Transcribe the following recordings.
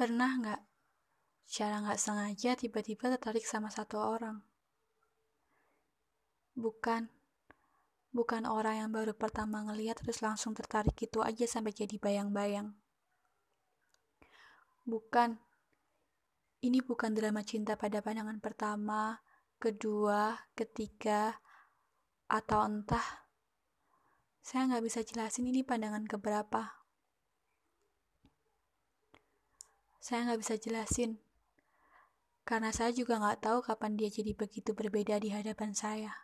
Pernah nggak secara nggak sengaja tiba-tiba tertarik sama satu orang? Bukan, bukan orang yang baru pertama ngeliat terus langsung tertarik gitu aja sampai jadi bayang-bayang. Bukan, ini bukan drama cinta pada pandangan pertama, kedua, ketiga, atau entah. Saya nggak bisa jelasin ini pandangan keberapa. Saya nggak bisa jelasin. Karena saya juga nggak tahu kapan dia jadi begitu berbeda di hadapan saya.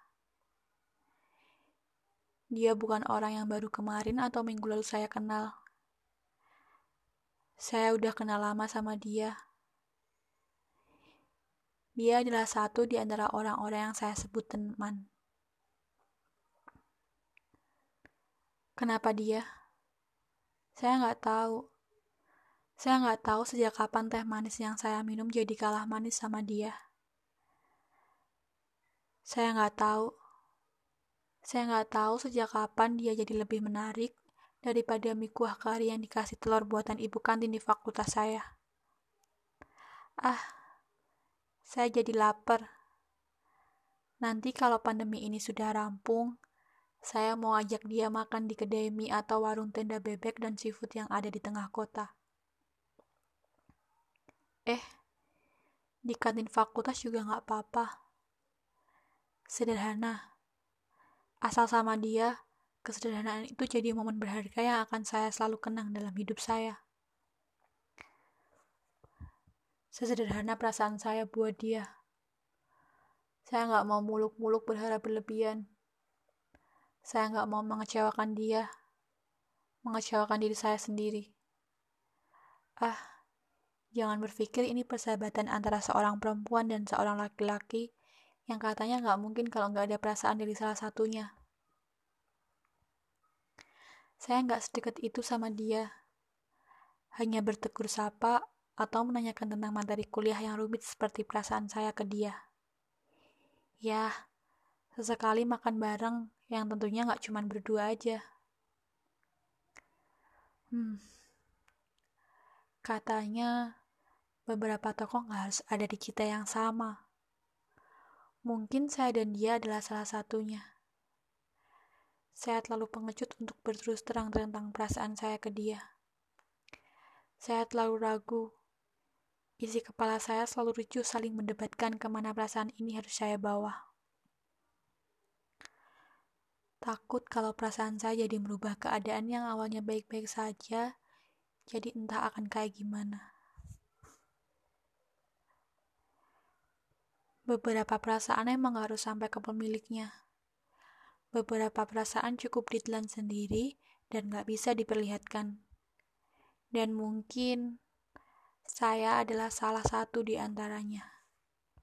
Dia bukan orang yang baru kemarin atau minggu lalu saya kenal. Saya udah kenal lama sama dia. Dia adalah satu di antara orang-orang yang saya sebut teman. Kenapa dia? Saya nggak tahu. Saya nggak tahu sejak kapan teh manis yang saya minum jadi kalah manis sama dia. Saya nggak tahu. Saya nggak tahu sejak kapan dia jadi lebih menarik daripada mie kuah kari yang dikasih telur buatan ibu kantin di fakultas saya. Ah, saya jadi lapar. Nanti kalau pandemi ini sudah rampung, saya mau ajak dia makan di kedai mie atau warung tenda bebek dan seafood yang ada di tengah kota. Eh, di kantin fakultas juga nggak apa-apa. Sederhana. Asal sama dia, kesederhanaan itu jadi momen berharga yang akan saya selalu kenang dalam hidup saya. Sesederhana perasaan saya buat dia. Saya nggak mau muluk-muluk berharap berlebihan. Saya nggak mau mengecewakan dia, mengecewakan diri saya sendiri. Ah, Jangan berpikir ini persahabatan antara seorang perempuan dan seorang laki-laki yang katanya nggak mungkin kalau nggak ada perasaan dari salah satunya. Saya nggak sedekat itu sama dia. Hanya bertegur sapa atau menanyakan tentang materi kuliah yang rumit seperti perasaan saya ke dia. Ya, sesekali makan bareng yang tentunya nggak cuma berdua aja. Hmm, katanya beberapa tokoh nggak harus ada di kita yang sama. Mungkin saya dan dia adalah salah satunya. Saya terlalu pengecut untuk berterus terang tentang perasaan saya ke dia. Saya terlalu ragu. Isi kepala saya selalu ricuh saling mendebatkan ke mana perasaan ini harus saya bawa. Takut kalau perasaan saya jadi merubah keadaan yang awalnya baik-baik saja, jadi entah akan kayak gimana. Beberapa perasaan emang harus sampai ke pemiliknya. Beberapa perasaan cukup ditelan sendiri dan gak bisa diperlihatkan. Dan mungkin saya adalah salah satu di antaranya.